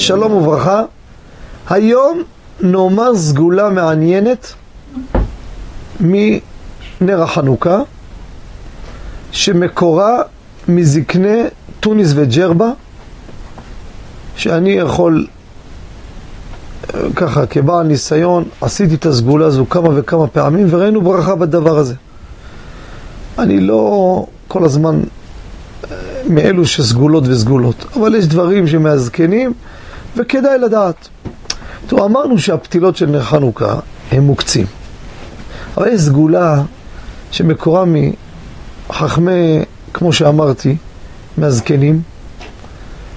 שלום וברכה. היום נאמר סגולה מעניינת מנר החנוכה, שמקורה מזקני טוניס וג'רבה, שאני יכול, ככה, כבעל ניסיון, עשיתי את הסגולה הזו כמה וכמה פעמים, וראינו ברכה בדבר הזה. אני לא כל הזמן אה, מאלו שסגולות וסגולות, אבל יש דברים שמהזקנים, וכדאי לדעת. טוב, אמרנו שהפתילות של נר חנוכה הם מוקצים. אבל יש סגולה שמקורה מחכמי, כמו שאמרתי, מהזקנים.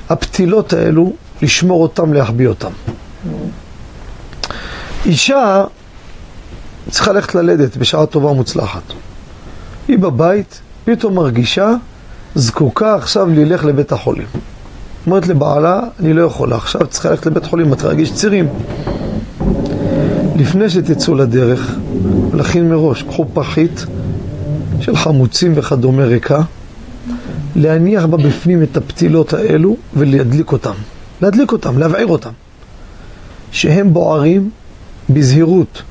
הפתילות האלו, לשמור אותם, להחביא אותם. אישה צריכה ללכת ללדת בשעה טובה ומוצלחת. היא בבית, פתאום מרגישה זקוקה עכשיו ללך לבית החולים. אומרת לבעלה, אני לא יכולה, עכשיו צריכה ללכת לבית חולים, את להרגיש צירים. לפני שתצאו לדרך, להכין מראש, קחו פחית של חמוצים וכדומה ריקה, להניח בה בפנים את הפתילות האלו ולהדליק אותם. להדליק אותם, להבעיר אותם. שהם בוערים, בזהירות,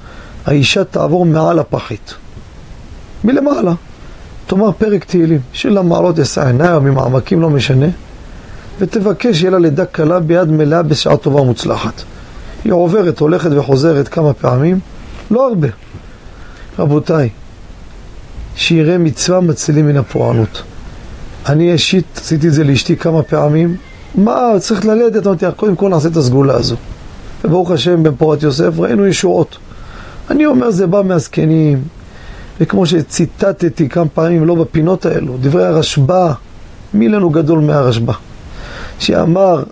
האישה תעבור מעל הפחית. מלמעלה. תאמר פרק תהילים, של המעלות אשא עיניי או ממעמקים, לא משנה, ותבקש שיהיה לה לידה קלה ביד מלאה בשעה טובה ומוצלחת. היא עוברת, הולכת וחוזרת כמה פעמים, לא הרבה. רבותיי, שיראה מצווה מצילים מן הפורענות. אני אישית עשיתי את זה לאשתי כמה פעמים. מה, צריך ללדת? אמרתי, קודם כל נעשה את הסגולה הזו. וברוך השם, בן פורת יוסף, ראינו ישועות. אני אומר, זה בא מהזקנים, וכמו שציטטתי כמה פעמים, לא בפינות האלו, דברי הרשב"א, מי לנו גדול מהרשב"א? שאמר,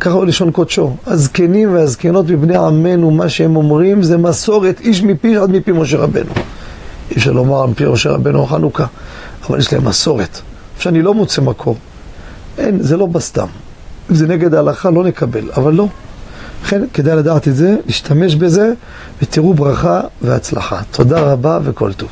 ככה הוא לשון קודשו, הזקנים והזקנות מבני עמנו, מה שהם אומרים זה מסורת איש מפי עד מפי משה רבנו. אי אפשר לומר על מפי משה רבנו חנוכה, אבל יש להם מסורת. שאני לא מוצא מקור. אין, זה לא בסתם. אם זה נגד ההלכה לא נקבל, אבל לא. לכן כדאי לדעת את זה, להשתמש בזה, ותראו ברכה והצלחה. תודה רבה וכל טוב.